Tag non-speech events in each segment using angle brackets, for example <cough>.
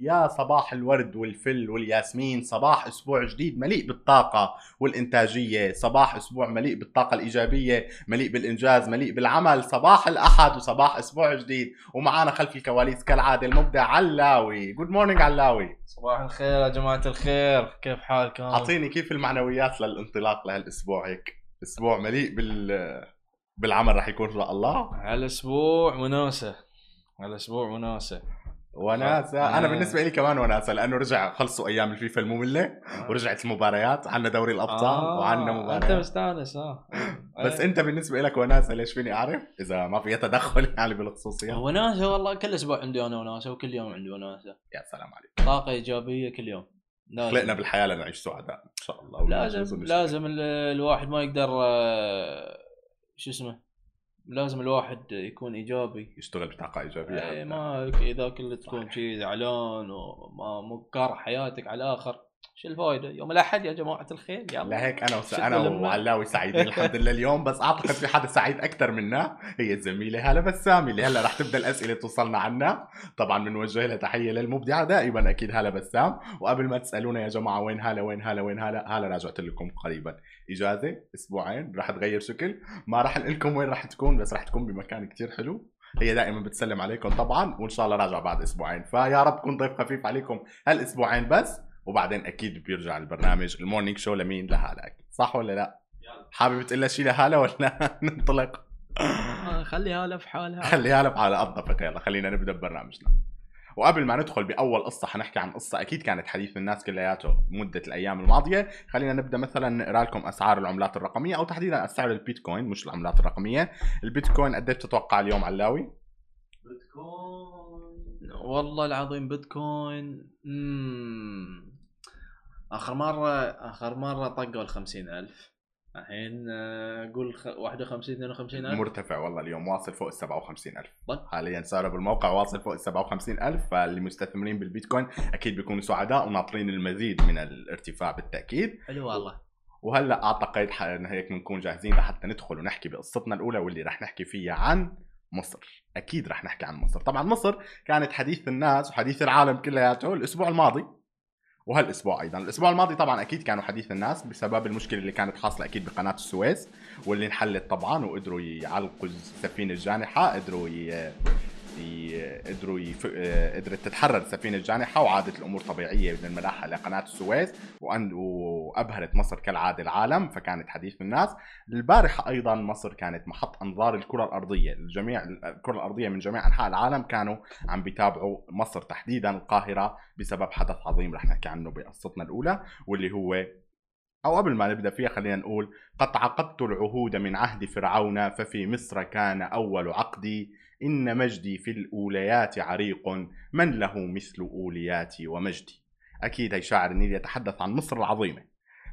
يا صباح الورد والفل والياسمين صباح أسبوع جديد مليء بالطاقة والإنتاجية صباح أسبوع مليء بالطاقة الإيجابية مليء بالإنجاز مليء بالعمل صباح الأحد وصباح أسبوع جديد ومعانا خلف الكواليس كالعادة المبدع علاوي. good morning علاوي. صباح الخير يا جماعة الخير كيف حالكم؟ أعطيني كيف المعنويات للانطلاق لهالأسبوع هيك؟ أسبوع مليء بال بالعمل رح يكون إن شاء الله. هالأسبوع وناسة هالأسبوع وناسة. وناسة أنا آه. بالنسبة لي كمان وناسة لأنه رجع خلصوا أيام الفيفا المملة ورجعت المباريات عنا دوري الأبطال آه، وعنا أنت مباريات مستانس آه. بس إيه. أنت بالنسبة لك وناسة ليش فيني أعرف؟ إذا ما في تدخل <laughs> يعني بالخصوصية. وناسة والله كل أسبوع عندي أنا وناسة وكل يوم عندي وناسة. يا سلام عليك. طاقة إيجابية كل يوم. لازم. خلقنا بالحياة لنعيش سعداء إن شاء الله. لازم. لازم ال- الواحد ما يقدر آه، شو اسمه لازم الواحد يكون إيجابي. يشتغل بطاقة إيجابية إيه، ما إذا كل تكون شي زعلان وما مكار حياتك على الآخر شو الفائده يوم الأحد يا جماعة الخير يلا. لهيك أنا وس... أنا. وعلاوي سعيدين الحمد <laughs> لله اليوم بس أعتقد في حدا سعيد أكثر منا. هي الزميلة هاله بسام اللي هلا رح تبدأ الأسئلة توصلنا عنها طبعا بنوجه لها تحية للمبدعة دائما أكيد هاله بسام. وقبل ما تسألونا يا جماعة وين هاله وين هاله وين هاله هاله راجعت لكم قريبا. إجازة أسبوعين رح تغير شكل. ما رح نقول لكم وين رح تكون بس رح تكون بمكان كتير حلو. هي دائما بتسلم عليكم طبعا وإن شاء الله راجع بعد أسبوعين. فيا رب كون ضيف خفيف عليكم هالأسبوعين بس. وبعدين أكيد بيرجع البرنامج. المورنينج شو لمين؟ لهاله أكيد صح ولا لا؟ حابب تقول لها شيء لهاله ولا <laughs> ننطلق. آه، خليها لها في حالها. خليها لها على قضفك يلا خلينا نبدأ ببرنامجنا. وقبل ما ندخل بأول قصة حنحكي عن قصة أكيد كانت حديث الناس كلياته مدة الأيام الماضية. خلينا نبدأ مثلا نقرأ لكم أسعار العملات الرقمية أو تحديدا أسعار البيتكوين مش العملات الرقمية. البيتكوين قديش تتوقع اليوم علاوي؟ والله العظيم بيتكوين. آخر مرة آخر مرة طقوا ال 50000 الحين آه، قول خ- 51 52 ألف. مرتفع والله اليوم واصل فوق ال 57000 طيب. حاليا سعره بالموقع واصل فوق ال 57000 فاللي مستثمرين بالبيتكوين أكيد بيكونوا سعداء وناطرين المزيد من الارتفاع بالتأكيد. حلو والله. وهلأ أعتقد إن هيك بنكون جاهزين لحتى ندخل ونحكي بقصتنا الأولى واللي رح نحكي فيها عن مصر. أكيد رح نحكي عن مصر. طبعا مصر كانت حديث الناس وحديث العالم كلياته الأسبوع الماضي. وهالأسبوع أيضا. الأسبوع الماضي طبعا أكيد كانوا حديث الناس بسبب المشكلة اللي كانت حاصلة أكيد بقناة السويس واللي انحلت طبعا وقدروا يعلقوا السفينة الجانحة قدروا ي... ي... قدروا يف... آه، قدرت تتحرر السفينه الجانحه وعادت الأمور طبيعية من الملاحة لقناة السويس وأن... وابهرت مصر كالعادة العالم فكانت حديث الناس. البارحة أيضا مصر كانت محط أنظار الكرة الأرضية. الجميع الكرة الأرضية من جميع أنحاء العالم كانوا عم بيتابعوا مصر تحديدا القاهرة بسبب حدث عظيم رح نحكي عنه بقصتنا الأولى واللي هو أو قبل ما نبدأ فيها خلينا نقول قد عقدت العهود من عهد فرعون ففي مصر كان أول عقدي. إن مجدي في الأوليات عريق من له مثل أولياتي ومجدي؟ أكيد هي شاعر النيل يتحدث عن مصر العظيمة.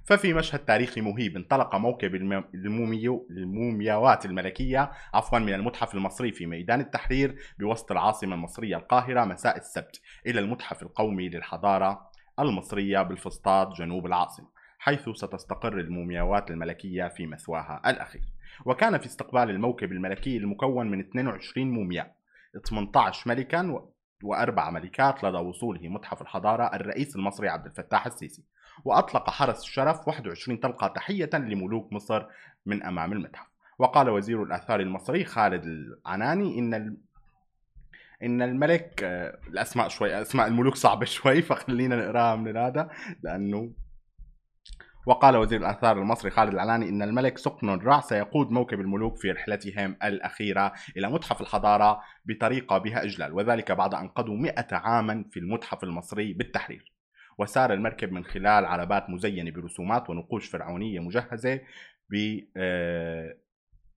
ففي مشهد تاريخي مهيب انطلق موكب الم- الموميو المومياوات الملكية عفوا من المتحف المصري في ميدان التحرير بوسط العاصمة المصرية القاهرة مساء السبت إلى المتحف القومي للحضارة المصرية بالفسطاط جنوب العاصمة. حيث ستستقر المومياوات الملكية في مثواها الأخير. وكان في استقبال الموكب الملكي المكون من 22 مومياء 18 ملكا وأربع ملكات لدى وصوله متحف الحضارة الرئيس المصري عبد الفتاح السيسي. وأطلق حرس الشرف 21 طلقة تحية لملوك مصر من أمام المتحف. وقال وزير الآثار المصري خالد العناني إن ال... إن الملك آه، الأسماء شوي أسماء الملوك صعبة شوي فخلينا نقراها من هذا لأنه وقال وزير الآثار المصري خالد العناني إن الملك سقن الرع سيقود موكب الملوك في رحلتهم الأخيرة إلى متحف الحضارة بطريقة بها إجلال وذلك بعد أن قضوا 100 عاما في المتحف المصري بالتحرير. وسار المركب من خلال عربات مزينة برسومات ونقوش فرعونية مجهزة ب آه،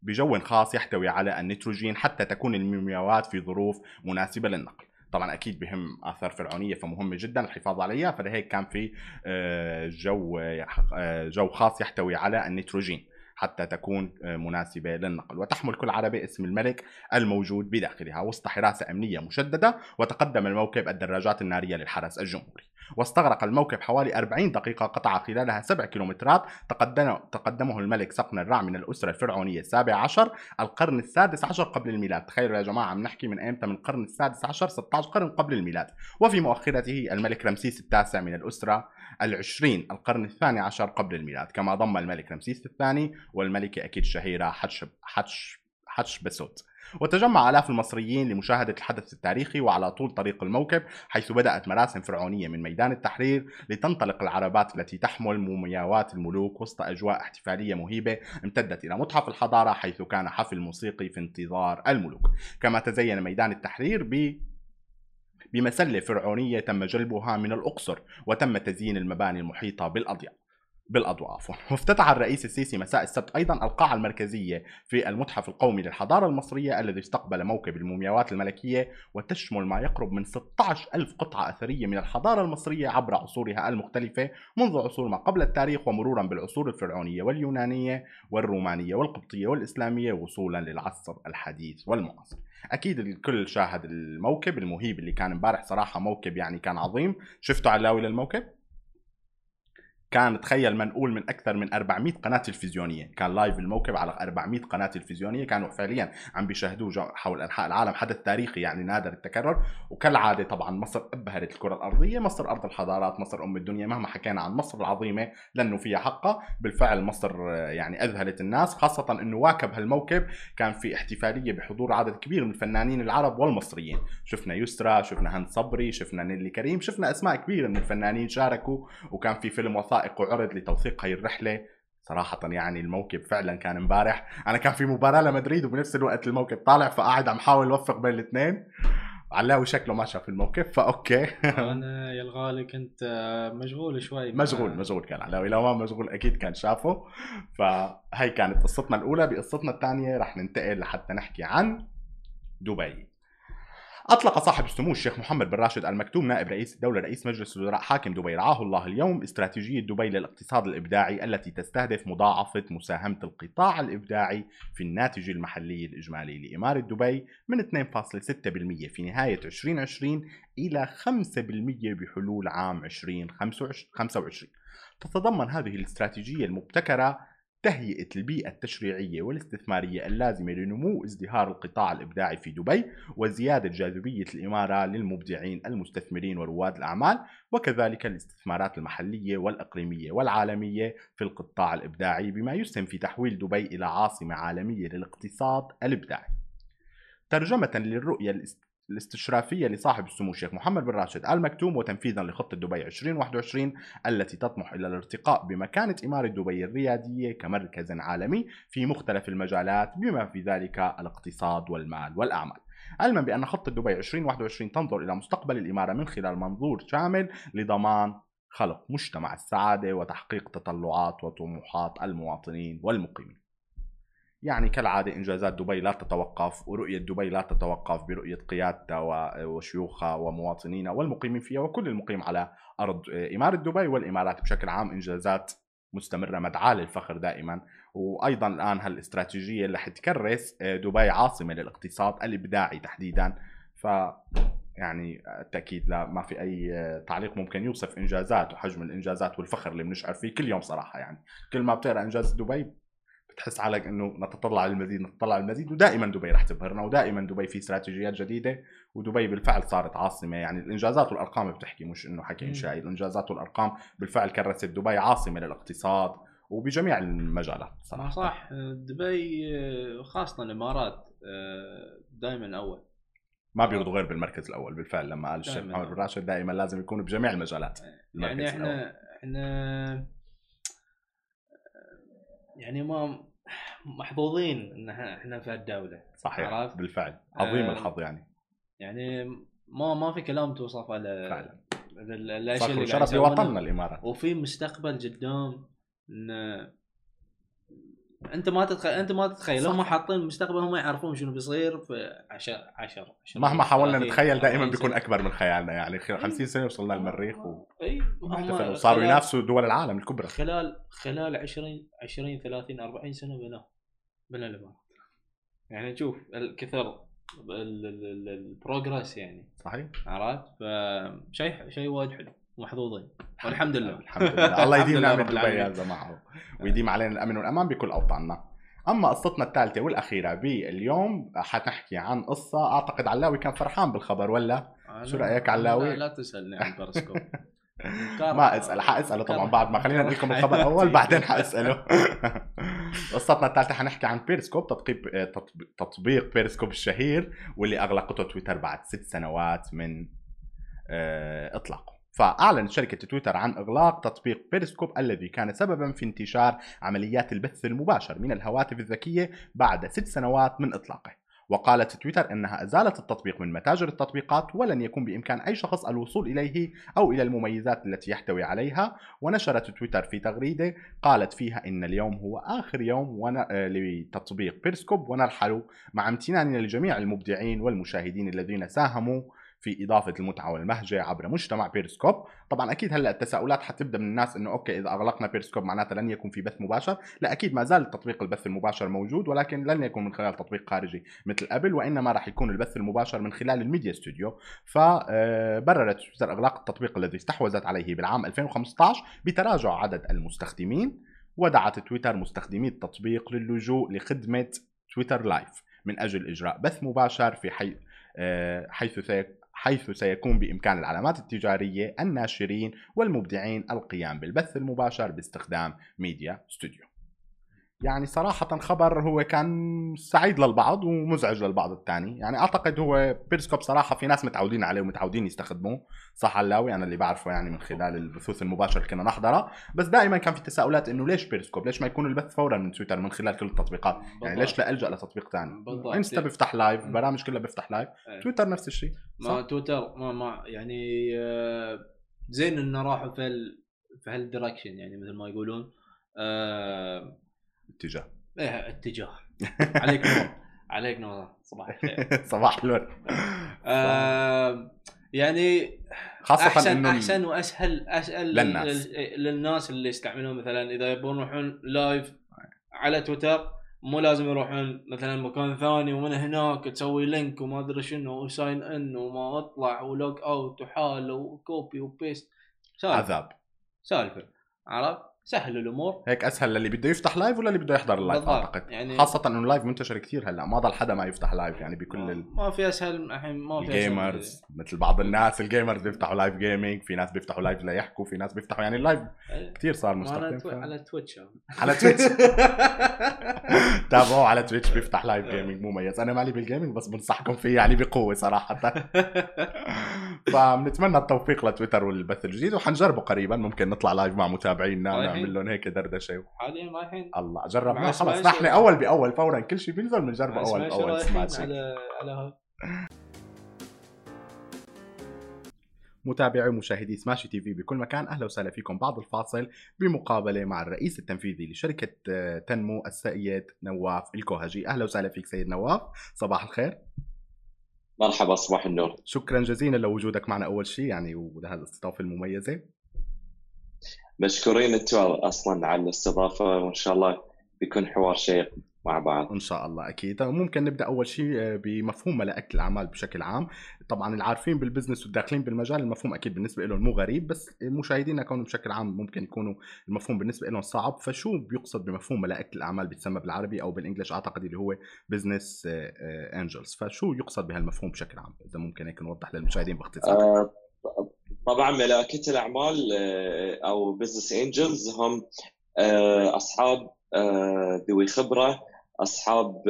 بجو خاص يحتوي على النيتروجين حتى تكون المومياوات في ظروف مناسبة للنقل. طبعا أكيد بهم آثار فرعونية فمهمة جدا الحفاظ عليها. فلهيك كان في آه، جو آه، جو خاص يحتوي على النيتروجين حتى تكون مناسبة للنقل. وتحمل كل عربة اسم الملك الموجود بداخلها وسط حراسة أمنية مشددة وتقدم الموكب الدراجات النارية للحرس الجمهوري. واستغرق الموكب حوالي 40 دقيقة قطع خلالها 7 كيلومترات تقدم تقدمه الملك صقن الرع من الأسرة الفرعونية السابع عشر القرن السادس عشر قبل الميلاد. تخيلوا يا جماعة عم نحكي من أيمتى من القرن السادس عشر 16 قرن قبل الميلاد. وفي مؤخرته الملك رمسيس التاسع من الأسرة العشرين القرن الثاني عشر قبل الميلاد. كما ضم الملك رمسيس الثاني والملكة أكيد شهيرة حتش حتش حتش بسوت وتجمع آلاف المصريين لمشاهدة الحدث التاريخي وعلى طول طريق الموكب حيث بدأت مراسم فرعونية من ميدان التحرير لتنطلق العربات التي تحمل مومياوات الملوك وسط أجواء احتفالية مهيبة امتدت إلى متحف الحضارة حيث كان حفل موسيقي في انتظار الملوك. كما تزين ميدان التحرير ب بمسلة فرعونية تم جلبها من الأقصر وتم تزيين المباني المحيطة بالأضياء. بالاضواء عفوا وافتتح الرئيس السيسي مساء السبت أيضا القاعة المركزية في المتحف القومي للحضارة المصرية الذي استقبل موكب المومياوات الملكية وتشمل ما يقرب من 16 ألف قطعة أثرية من الحضارة المصرية عبر عصورها المختلفة منذ عصور ما قبل التاريخ ومرورا بالعصور الفرعونية واليونانية والرومانية والقبطية والإسلامية وصولا للعصر الحديث والمعاصر. أكيد الكل شاهد الموكب المهيب اللي كان امبارح صراحة موكب يعني كان عظيم. شفتوا علاوي للموكب؟ كان تخيل منقول من أكثر من 400 قناة تلفزيونية. كان لايف الموكب على 400 قناة تلفزيونية. كانوا فعليا عم بيشاهدوه حول أنحاء العالم. حدث تاريخي يعني نادر التكرر. وكالعادة طبعا مصر أبهرت الكرة الأرضية. مصر أرض الحضارات. مصر أم الدنيا. مهما حكينا عن مصر العظيمة لأنه فيها حقها. بالفعل مصر يعني أذهلت الناس. خاصة إنه واكب هالموكب كان في احتفالية بحضور عدد كبير من الفنانين العرب والمصريين. شفنا يسرى شفنا هند صبري شفنا نيلي كريم شفنا أسماء كبيرة من الفنانين شاركوا. وكان في فيلم وثائقي وثائق وعرض لتوثيق هاي الرحلة. صراحة يعني الموكب فعلا كان امبارح أنا كان في مباراة لمدريد وبنفس الوقت الموكب طالع فقاعد عم حاول أوفق بين الاثنين. علاوي شكله ما شاف الموكب فأوكي. <laughs> أنا يا الغالي كنت مشغول شوي مشغول مشغول كان علاوي. لو ما مشغول أكيد كان شافه. فهي كانت قصتنا الأولى. بقصتنا الثانية رح ننتقل لحتى نحكي عن دبي. أطلق صاحب السمو الشيخ محمد بن راشد المكتوم نائب رئيس الدولة رئيس مجلس الوزراء حاكم دبي. رعاه الله اليوم استراتيجية دبي للاقتصاد الإبداعي التي تستهدف مضاعفة مساهمة القطاع الإبداعي في الناتج المحلي الإجمالي لإمارة دبي من 2.6% في نهاية 2020 إلى 5% بحلول عام 2025 تتضمن هذه الاستراتيجية المبتكرة تهيئة البيئة التشريعية والاستثمارية اللازمة لنمو ازدهار القطاع الإبداعي في دبي وزيادة جاذبية الإمارة للمبدعين المستثمرين ورواد الأعمال وكذلك الاستثمارات المحلية والإقليمية والعالمية في القطاع الإبداعي بما يسهم في تحويل دبي إلى عاصمة عالمية للاقتصاد الإبداعي. ترجمة للرؤية الاستشرافية لصاحب السمو الشيخ محمد بن راشد آل مكتوم وتنفيذا لخطة دبي 2021 التي تطمح إلى الارتقاء بمكانة إمارة دبي الريادية كمركز عالمي في مختلف المجالات بما في ذلك الاقتصاد والمال والأعمال. علما بأن خطة دبي 2021 تنظر إلى مستقبل الإمارة من خلال منظور شامل لضمان خلق مجتمع السعادة وتحقيق تطلعات وطموحات المواطنين والمقيمين. يعني كالعادة إنجازات دبي لا تتوقف ورؤية دبي لا تتوقف برؤية قيادتها وشيوخها ومواطنينا والمقيمين فيها وكل المقيم على أرض إمارة دبي والإمارات. بشكل عام إنجازات مستمرة مدعاة للفخر دائما. وأيضا الآن هالاستراتيجية اللي حتكرس دبي عاصمة للاقتصاد الإبداعي تحديدا. ف يعني تأكيد لا ما في أي تعليق ممكن يوصف إنجازات وحجم الإنجازات والفخر اللي بنشعر فيه كل يوم صراحة يعني. كل ما بتقرأ إنجاز دبي بتحس حالك إنه نتطلع للمزيد نتطلع للمزيد ودائما دبي رح تبهرنا ودائما دبي في استراتيجيات جديدة ودبي بالفعل صارت عاصمة. يعني الإنجازات والأرقام بتحكي مش إنه حكي إنشائي. الإنجازات والأرقام بالفعل كرست دبي عاصمة للاقتصاد وبجميع المجالات صراحة. صح. دبي خاصة الإمارات دائما اول ما بيرضوا غير بالمركز الأول بالفعل لما قال الشيخ محمد بن راشد دائما لازم يكون بجميع المجالات يعني إحنا إحنا يعني ما محظوظين إن إحنا في هالدولة صحيح عرفت؟ بالفعل. عظيم آه الحظ يعني. يعني ما ما في كلام توصف على فعلا. الاشياء اللي شرف لوطننا الإمارات. وفي مستقبل قدام إن انت ما تتخيل انت ما تتخيل هم حاطين المستقبل هم يعرفون شنو بيصير في 10 10 مهما حاولنا نتخيل دائما بيكون اكبر من خيالنا يعني 50 سنه وصلنا المريخ و... اي صاروا ينافسوا دول العالم الكبرى خلال خلال 20 20 30 40 سنه بنوا بنى الامارات يعني نشوف الكثر البروجرس يعني صحيح عرفت فشيء شيء وايد حلو محظوظين. والحمد لله. الحمد لله. <laughs> الله يديم نعمة دبي يا جماعة. ويديم علينا الأمن والأمان بكل أوطاننا. أما قصتنا الثالثة والأخيرة باليوم حنحكي عن قصة أعتقد علاوي كان فرحان بالخبر ولا؟ شو رأيك علاوي؟ لا, لا تسألني عن بيرسكوب <laughs> ما أسأل حأسأله طبعا بعد ما خلينا نقول لكم الخبر اول بعدين حأسأله. <laughs> قصتنا الثالثة حنحكي عن بيرسكوب تطبيق تطبيق بيرسكوب الشهير واللي أغلقته تويتر بعد ست سنوات من آه، إطلاقه. فأعلنت شركة تويتر عن إغلاق تطبيق بيرسكوب الذي كان سببا في انتشار عمليات البث المباشر من الهواتف الذكية بعد ست سنوات من إطلاقه. وقالت تويتر إنها أزالت التطبيق من متاجر التطبيقات ولن يكون بإمكان أي شخص الوصول إليه أو إلى المميزات التي يحتوي عليها. ونشرت تويتر في تغريدة قالت فيها إن اليوم هو آخر يوم ون... آه، لتطبيق بيرسكوب ونرحل مع امتناننا لجميع المبدعين والمشاهدين الذين ساهموا في إضافة المتعة والبهجة عبر مجتمع بيرسكوب. طبعا أكيد هلأ التساؤلات حتبدأ من الناس إنه okay إذا أغلقنا بيرسكوب معناتها لن يكون في بث مباشر. لا أكيد ما زال تطبيق البث المباشر موجود ولكن لن يكون من خلال تطبيق خارجي مثل قبل وإنما راح يكون البث المباشر من خلال ال media studio. فبررت تويتر إغلاق التطبيق الذي استحوذت عليه بالعام 2015 بتراجع عدد المستخدمين ودعت تويتر مستخدمي التطبيق للجوء لخدمة تويتر live من أجل إجراء بث مباشر في حي... آه، حيث حيث سيكون بإمكان العلامات التجارية الناشرين والمبدعين القيام بالبث المباشر باستخدام media studio. يعني صراحة خبر هو كان سعيد للبعض ومزعج للبعض الثاني يعني أعتقد هو بيرسكوب صراحة في ناس متعودين عليه ومتعودين يستخدموه. صح علاوي؟ أنا اللي بعرفه يعني من خلال البثوث المباشرة اللي كنا نحضرها بس دائما كان في تساؤلات إنه ليش بيرسكوب؟ ليش ما يكون البث فورا من تويتر من خلال كل التطبيقات؟ بالضبط. يعني ليش لا ألجأ لتطبيق ثاني إنستا بيفتح live برامج كلها بيفتح live إيه. تويتر نفس الشيء. ما تويتر ما, ما يعني آه، زين إنه راحوا في ال... في هال direction يعني مثل ما يقولون. آه اتجاه. إيه اتجاه. عليك نور. <laughs> عليك نور. صباح الخير. <laughs> صباح الورد. آه يعني خاصة احسن إنه أحسن واسهل أسهل للناس. للناس اللي يستعملون مثلا إذا يبون يروحون live على تويتر مو لازم يروحون مثلا مكان ثاني ومن هناك تسوي link وما أدري شنو و sign in وما أطلع و log out وحال و copy و paste عذاب. سالفة. عرفت؟ سهل الأمور. هيك أسهل للي بده يفتح live ولا اللي بده يحضر ال live أعتقد. يعني خاصة إنه ال live منتشر كثير هلأ ما ضل حدا ما يفتح live يعني بكل ما, ال... ما في أسهل الحين ما في الجيمرز مثل بعض الناس ال gamers بيفتحوا live gaming في ناس بيفتحوا live ليحكوا في ناس بيفتحوا يعني ال live. كثير صار مستخدم ف... على تويتش على تويتش <laughs> تابعوه على تويتش بيفتح live gaming مميز أنا مالي بال gaming بس بنصحكم فيه يعني بقوة صراحة. <laughs> فبنتمنى التوفيق لتويتر والبث الجديد وحنجربه قريبا ممكن نطلع live مع متابعينا. نعمل لهم هيك دردشة. حاليا رايحين. الله جربنا خلص نحن أول بأول فورا كل شيء بينزل بنجربه أول باول سماشي على على متابعي ومشاهدي سماشي تي في بكل مكان أهلا وسهلا فيكم بعد الفاصل بمقابلة مع الرئيس التنفيذي لشركة آه، تنمو السيد نواف الكوهجي. أهلا وسهلا فيك سيد نواف. صباح الخير. مرحبا صباح النور. شكرا جزيلا لوجودك معنا أول شيء يعني ولهذه الاستضافه المميزة. مشكورين أنتم أصلا على الاستضافة وإن شاء الله بيكون حوار شيق مع بعض. إن شاء الله أكيد. ممكن نبدأ أول شيء آه، بمفهوم ملائكة الأعمال بشكل عام. طبعا العارفين بال business والداخلين بالمجال المفهوم أكيد بالنسبة لهم مو غريب بس مشاهدينا كونوا بشكل عام ممكن يكونوا المفهوم بالنسبة لهم صعب. فشو بيقصد بمفهوم ملائكة الأعمال بيتسمى بالعربي أو بال English؟ أعتقد اللي هو business angels آه، فشو يقصد بهالمفهوم بشكل عام؟ إذا ممكن هيك نوضح للمشاهدين باختصار. آه طبعا ملائكة الأعمال آه، أو business angels هم أصحاب ذوي خبرة أصحاب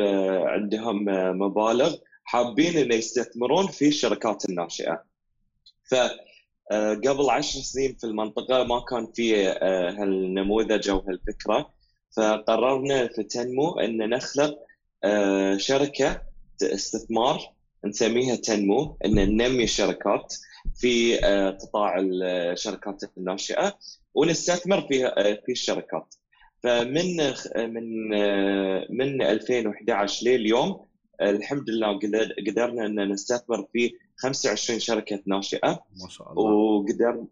عندهم مبالغ حابين إن يستثمرون في الشركات الناشئة. ف قبل عشر سنين في المنطقة ما كان في هالنموذج أو هالفكرة فقررنا في تنمو إن نخلق شركة استثمار نسميها تنمو إن ننمي الشركات في قطاع الشركات الناشئة ونستثمر في في الشركات. فمن من من 2011 لليوم الحمد لله قدرنا أن نستثمر في 25 شركة ناشئة. ما شاء الله. وقدر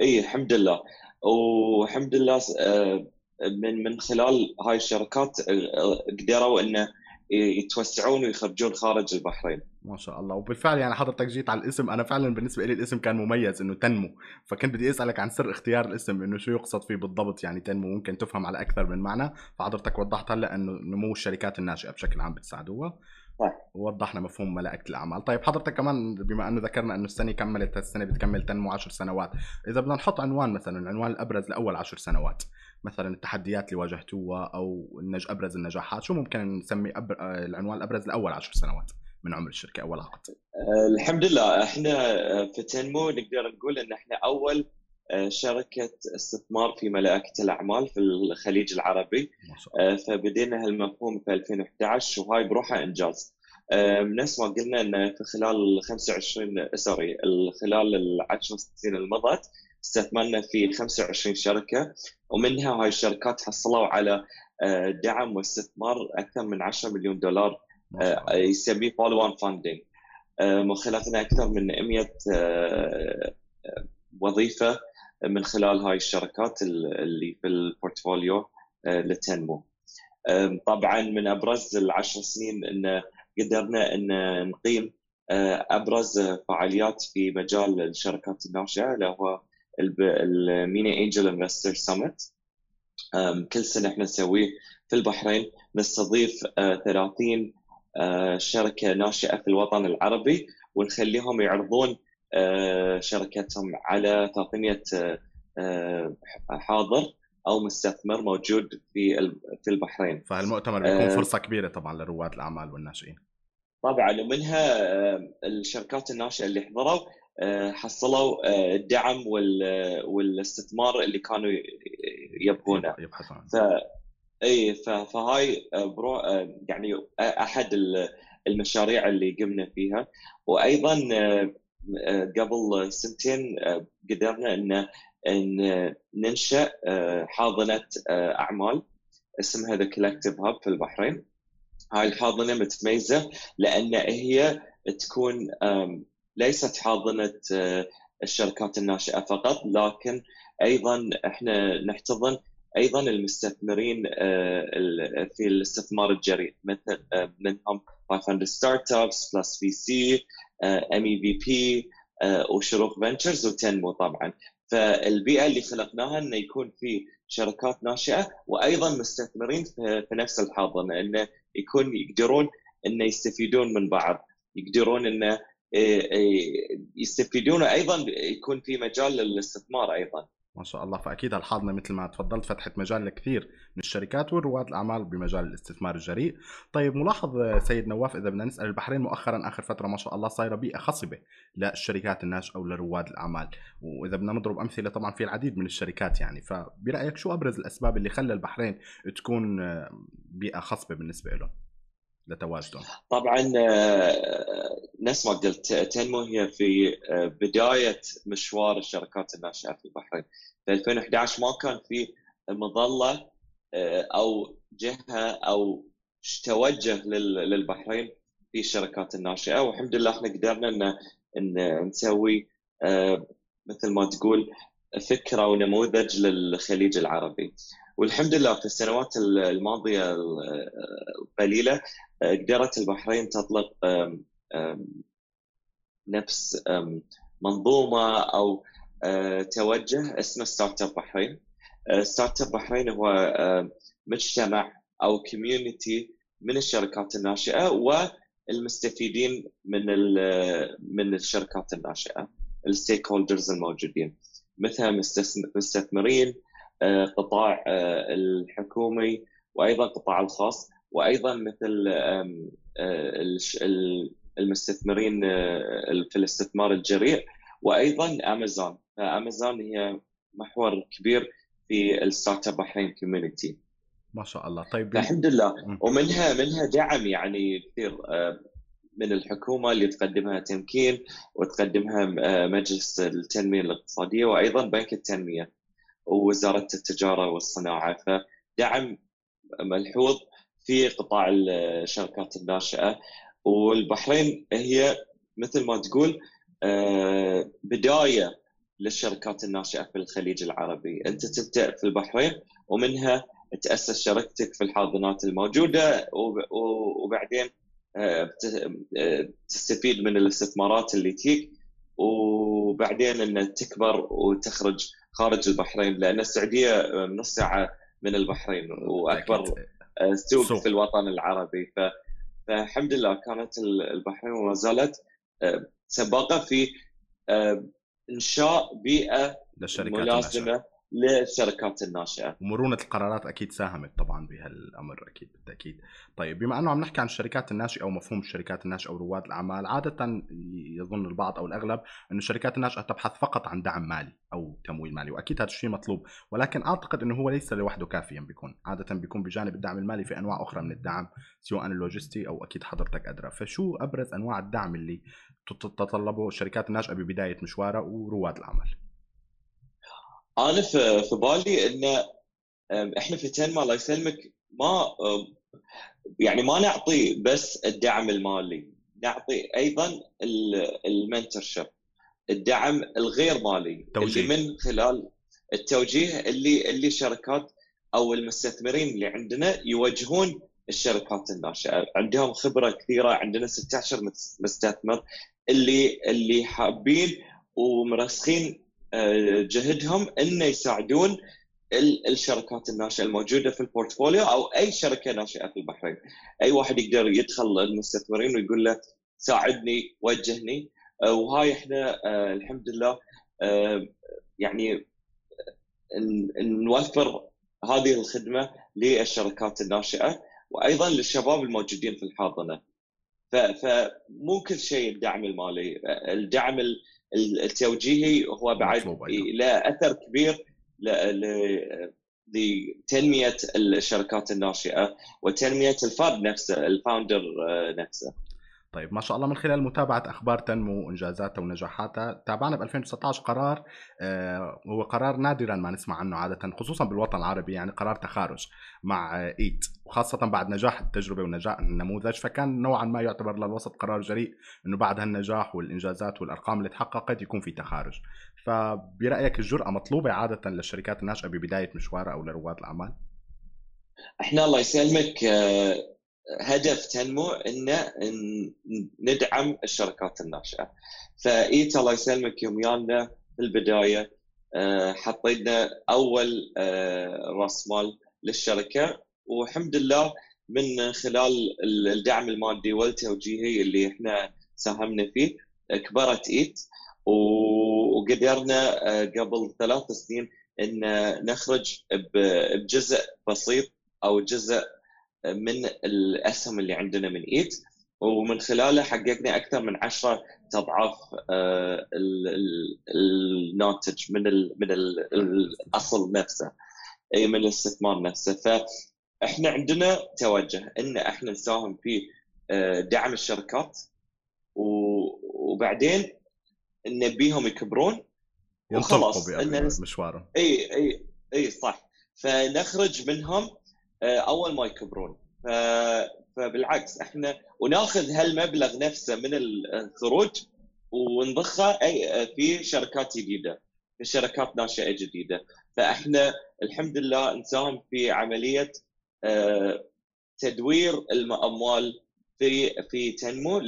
إي الحمد لله. والحمد لله آه، من من خلال هاي الشركات آه، قدروا انه يتوسعون ويخرجون خارج البحرين. ما شاء الله. وبالفعل يعني حضرتك جيت على الاسم. أنا فعلا بالنسبة لي الاسم كان مميز إنه تنمو. فكنت بدي أسألك عن سر اختيار الاسم إنه شو يقصد فيه بالضبط يعني تنمو. ممكن تفهم على أكثر من معنى. فحضرتك وضحت هلأ إنه نمو الشركات الناشئة بشكل عام بتساعدوها. طيب. ووضحنا مفهوم ملائكة الأعمال. طيب حضرتك كمان بما أنه ذكرنا إنه السنة كملت السنة بتكمل تنمو 10 سنوات. إذا بدنا نحط عنوان مثلا العنوان الأبرز لأول 10 سنوات. مثلا التحديات اللي واجهتوها أو النج أبرز النجاحات. شو ممكن نسمي أبر... العنوان الأبرز لأول 10 سنوات من عمر الشركة اول عقد أه الحمد لله. إحنا في تنمو نقدر نقول إن إحنا أول شركة استثمار في ملائكة الأعمال في الخليج العربي. فبدينا هالمفهوم في 2011 وهاي بروحها إنجاز. أه، نفس ما قلنا أن في خلال 25 سوري خلال العشر سنين المضت استثمرنا في 25 شركة. ومنها هاي الشركات حصلوا على دعم واستثمار أكثر من 10 مليون دولار يسميه follow-on funding وخلقنا أكثر من 100 وظيفة من خلال هاي الشركات اللي في ال portfolio آه، لتنمو. طبعا من أبرز العشر سنين إن قدرنا إن نقيم آه، أبرز فعاليات في مجال الشركات الناشئه اللي هو ال MENA Angel Investor Summit كل سنة إحنا نسويه في البحرين. نستضيف 30 آه، شركة ناشئة في الوطن العربي ونخليهم يعرضون آه، شركتهم على تقنيه آه، حاضر أو مستثمر موجود في في البحرين. فالمؤتمر بيكون آه، فرصة كبيرة طبعا لرواد الأعمال والناشئين. طبعا ومنها الشركات الناشئة اللي حضروا. حصلوا الدعم والاستثمار اللي كانوا يبغونه. يبحثون. ف إي فهاي pro يعني أحد المشاريع اللي قمنا فيها. وأيضا قبل سنتين آه، قدرنا ان إن ننشأ آه، حاضنة آه، أعمال اسمها The Collective Hub في البحرين. هاي الحاضنة متميزة لأن هي تكون ليست حاضنة الشركات الناشئة فقط لكن أيضا إحنا نحتضن أيضا المستثمرين في الاستثمار الجريء مثل منهم 500 ستارت ابس بلس في سي ام اي في بي وشروق فنتشرز وتنمو طبعا. فالبيئة اللي خلقناها إنه يكون في شركات ناشئة وأيضا مستثمرين في نفس الحاضنة إنه يكون يقدرون إنه يستفيدون من بعض يقدرون إنه آه، آه، يستفيدون أيضا يكون في مجال للاستثمار أيضا ما شاء الله فأكيد الحاضنة مثل ما تفضلت فتحت مجال لكثير من الشركات ورواد الأعمال بمجال الاستثمار الجريء. طيب ملاحظ سيد نواف إذا بدنا نسأل البحرين مؤخرا آخر فترة ما شاء الله صايرة بيئة خصبة للشركات الناشئه ولرواد الأعمال، وإذا بدنا نضرب أمثلة طبعا في العديد من الشركات يعني، فبرأيك شو أبرز الأسباب اللي خلى البحرين تكون بيئة خصبة بالنسبة له؟ لتواجدهم طبعا آه، نفس ما قلت تنمو هي في آه، بداية مشوار الشركات الناشئة في البحرين. في 2011 ما كان في مظلة آه، أو جهة أو توجه للبحرين في الشركات الناشئة. والحمد لله إحنا قدرنا ان إن نسوي مثل ما تقول فكرة ونموذج للخليج العربي. والحمد لله في السنوات الماضية القليلة قدرت البحرين تطلق نفس منظومة أو توجه اسمه Startup Bahrain Startup Bahrain هو مجتمع أو community من الشركات الناشئة والمستفيدين من من الشركات الناشئة ال stakeholders الموجودين مثل مستثمرين قطاع الحكومي وأيضا القطاع الخاص وأيضا مثل آه، المستثمرين آه، في الاستثمار الجريء وأيضا Amazon Amazon هي محور كبير في ال Startup Bahrain community ما شاء الله. طيب الحمد لله. ومنها منها دعم يعني كثير آه، من الحكومة اللي تقدمها تمكين وتقدمها مجلس التنمية الاقتصادية وأيضا بنك التنمية. ووزارة التجارة والصناعة. ف دعم ملحوظ في قطاع الشركات الناشئة. والبحرين هي مثل ما تقول آه، بداية للشركات الناشئة في الخليج العربي، أنت تبدأ في البحرين ومنها تأسس شركتك في الحاضنات الموجودة وبعدين آه، آه، تستفيد من الاستثمارات اللي تجيك وبعدين ان تكبر وتخرج خارج البحرين لأن السعودية نص ساعه من البحرين وأكبر سوق في الوطن العربي. ف فالحمد لله كانت البحرين وما زالت سباقة في إنشاء بيئة ملازمة. للشركات الناشئة؟ ومرونة القرارات أكيد ساهمت طبعا بهالأمر أكيد بالتاكيد طيب بما أنه عم نحكي عن الشركات الناشئة ومفهوم الشركات الناشئة ورواد الأعمال عادة يظن البعض أو الأغلب إنه الشركات الناشئة تبحث فقط عن دعم مالي أو تمويل مالي وأكيد هذا الشيء مطلوب. ولكن أعتقد إنه هو ليس لوحده كافيا بيكون. عادة بيكون بجانب الدعم المالي في أنواع أخرى من الدعم سواء اللوجستي أو أكيد حضرتك أدرى. فشو أبرز أنواع الدعم اللي تتطلبه الشركات الناشئة ببداية مشوارها ورواد الأعمال؟ أنا في في بالي ان إحنا في تنما الله يسلمك ما يعني ما نعطي بس الدعم المالي نعطي أيضا المنتورشيب الدعم الغير مالي توجيه. اللي من خلال التوجيه اللي اللي الشركات أو المستثمرين اللي عندنا يوجهون الشركات الناشئة عندهم خبرة كثيرة عندنا 16 مستثمر اللي اللي حابين ومرسخين جهدهم إنه يساعدون الشركات الناشئة الموجودة في البورتفوليو أو أي شركة ناشئة في البحرين. أي واحد يقدر يدخل المستثمرين ويقول له ساعدني وجهني. آه، وهاي إحنا آه، الحمد لله يعني نوفر هذه الخدمة للشركات الناشئة وأيضا للشباب الموجودين في الحاضنة. فمو كل شيء الدعم المالي الدعم التوجيهي هو بعد له أثر كبير لتنمية الشركات الناشئة وتنمية الفرد نفسه الفاوندر آه، نفسه. طيب ما شاء الله من خلال متابعة أخبار تنمو وإنجازاتها ونجاحاتها تابعنا ب 2019 قرار آه هو قرار نادرا ما نسمع عنه عادة خصوصا بالوطن العربي يعني قرار تخارج مع إيت وخاصة بعد نجاح التجربة ونجاح النموذج فكان نوعا ما يعتبر للوسط قرار جريء أنه بعد هالنجاح والإنجازات والأرقام اللي تحققت يكون في تخارج فبرأيك الجرأة مطلوبة عادة للشركات الناشئة ببداية مشوارها أو لرواد الأعمال؟ إحنا الله يسلمك آه، هدف تنمو إنه ندعم الشركات الناشئه فإيتا الله يسلمك يوم يانا في البداية آه، حطينا أول آه، راس مال للشركة والحمد لله من خلال الدعم المادي والتوجيهي اللي إحنا ساهمنا فيه كبرت إيت وقدرنا آه، قبل ثلاث سنين إن نخرج بجزء بسيط أو جزء من الأسهم اللي عندنا من ايت ومن خلاله حققنا أكثر من 10 أضعاف آه، الناتج من من الأصل نفسه. أي من الاستثمار نفسه. فإحنا عندنا توجه إن إحنا نساهم في آه، دعم الشركات وبعدين نبيهم يكبرون وخلاص. مشوارهم. إي إي إي صح. فنخرج منهم أول ما يكبرون فبالعكس إحنا وناخذ هالمبلغ نفسه من الخروج ونضخه في شركات جديدة في شركات ناشئة جديدة فإحنا الحمد لله نساهم في عملية آه، تدوير الأموال في في تنمو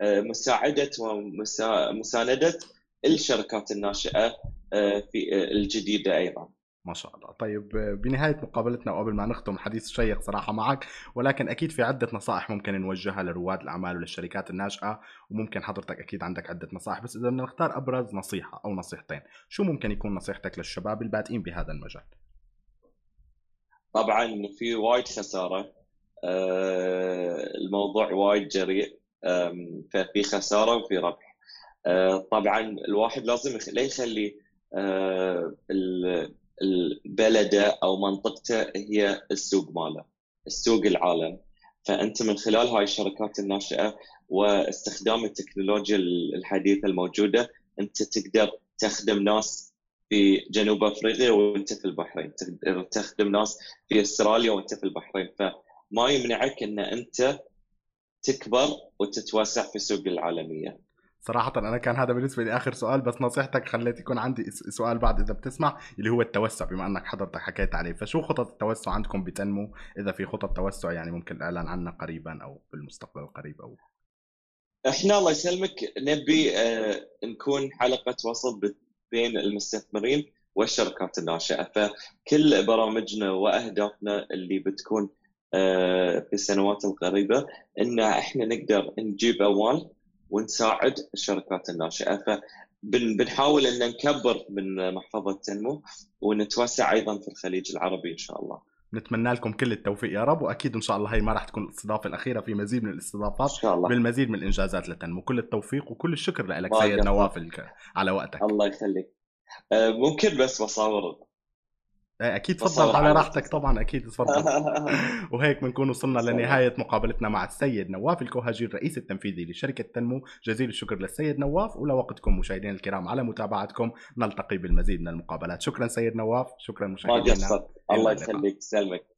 لمساعده ومسانده الشركات الناشئة آه، في الجديدة أيضا. ما شاء الله. طيب بنهاية مقابلتنا وقبل ما نختم حديث شيق صراحة معك ولكن أكيد في عدة نصائح ممكن نوجهها لرواد الأعمال وللشركات الناشئة وممكن حضرتك أكيد عندك عدة نصائح بس إذا بدنا نختار أبرز نصيحة أو نصيحتين شو ممكن يكون نصيحتك للشباب البادئين بهذا المجال؟ طبعا في وايد خسارة. آه، الموضوع وايد جريء. ففي خسارة وفي ربح. آه، طبعا الواحد لازم لا يخلي آه، بلده أو منطقته هي السوق ماله السوق العالم. فأنت من خلال هاي الشركات الناشئة واستخدام التكنولوجيا الحديثة الموجودة أنت تقدر تخدم ناس في جنوب أفريقيا وأنت في البحرين. تقدر تخدم ناس في أستراليا وأنت في البحرين. فما يمنعك إن أنت تكبر وتتوسع في السوق العالمية. صراحة أنا كان هذا بالنسبة لي آخر سؤال بس نصيحتك خليت يكون عندي سؤال بعد إذا بتسمع اللي هو التوسع بما أنك حضرتك حكيت عليه. فشو خطط التوسع عندكم بتنمو؟ إذا في خطط توسع يعني ممكن الإعلان عنها قريبا أو بالمستقبل القريب أو. إحنا الله يسلمك نبي آه نكون حلقة وصل بين المستثمرين والشركات الناشئة. فكل برامجنا وأهدافنا اللي بتكون آه في السنوات القريبة إن إحنا نقدر نجيب أموال ونساعد الشركات الناشئة. فبنحاول أن نكبر من محفظة تنمو ونتوسع أيضا في الخليج العربي إن شاء الله. نتمنى لكم كل التوفيق يا رب وأكيد إن شاء الله هي ما راح تكون الاستضافة الأخيرة في مزيد من الاستضافات إن شاء الله. بالمزيد من الإنجازات لتنمو. كل التوفيق وكل الشكر لك سيد نواف على وقتك. الله يخليك. آه، ممكن بس بصور أكيد تفضل على راحتك طبعا أكيد تفضل. <laughs> وهيك بنكون وصلنا لنهاية مقابلتنا مع السيد نواف الكوهاجي الرئيس التنفيذي لشركة تنمو. جزيل الشكر للسيد نواف ولوقتكم مشاهدينا الكرام على متابعتكم. نلتقي بالمزيد من المقابلات. شكرا سيد نواف شكرا مشاهدينا. الله يخليك. سلمك.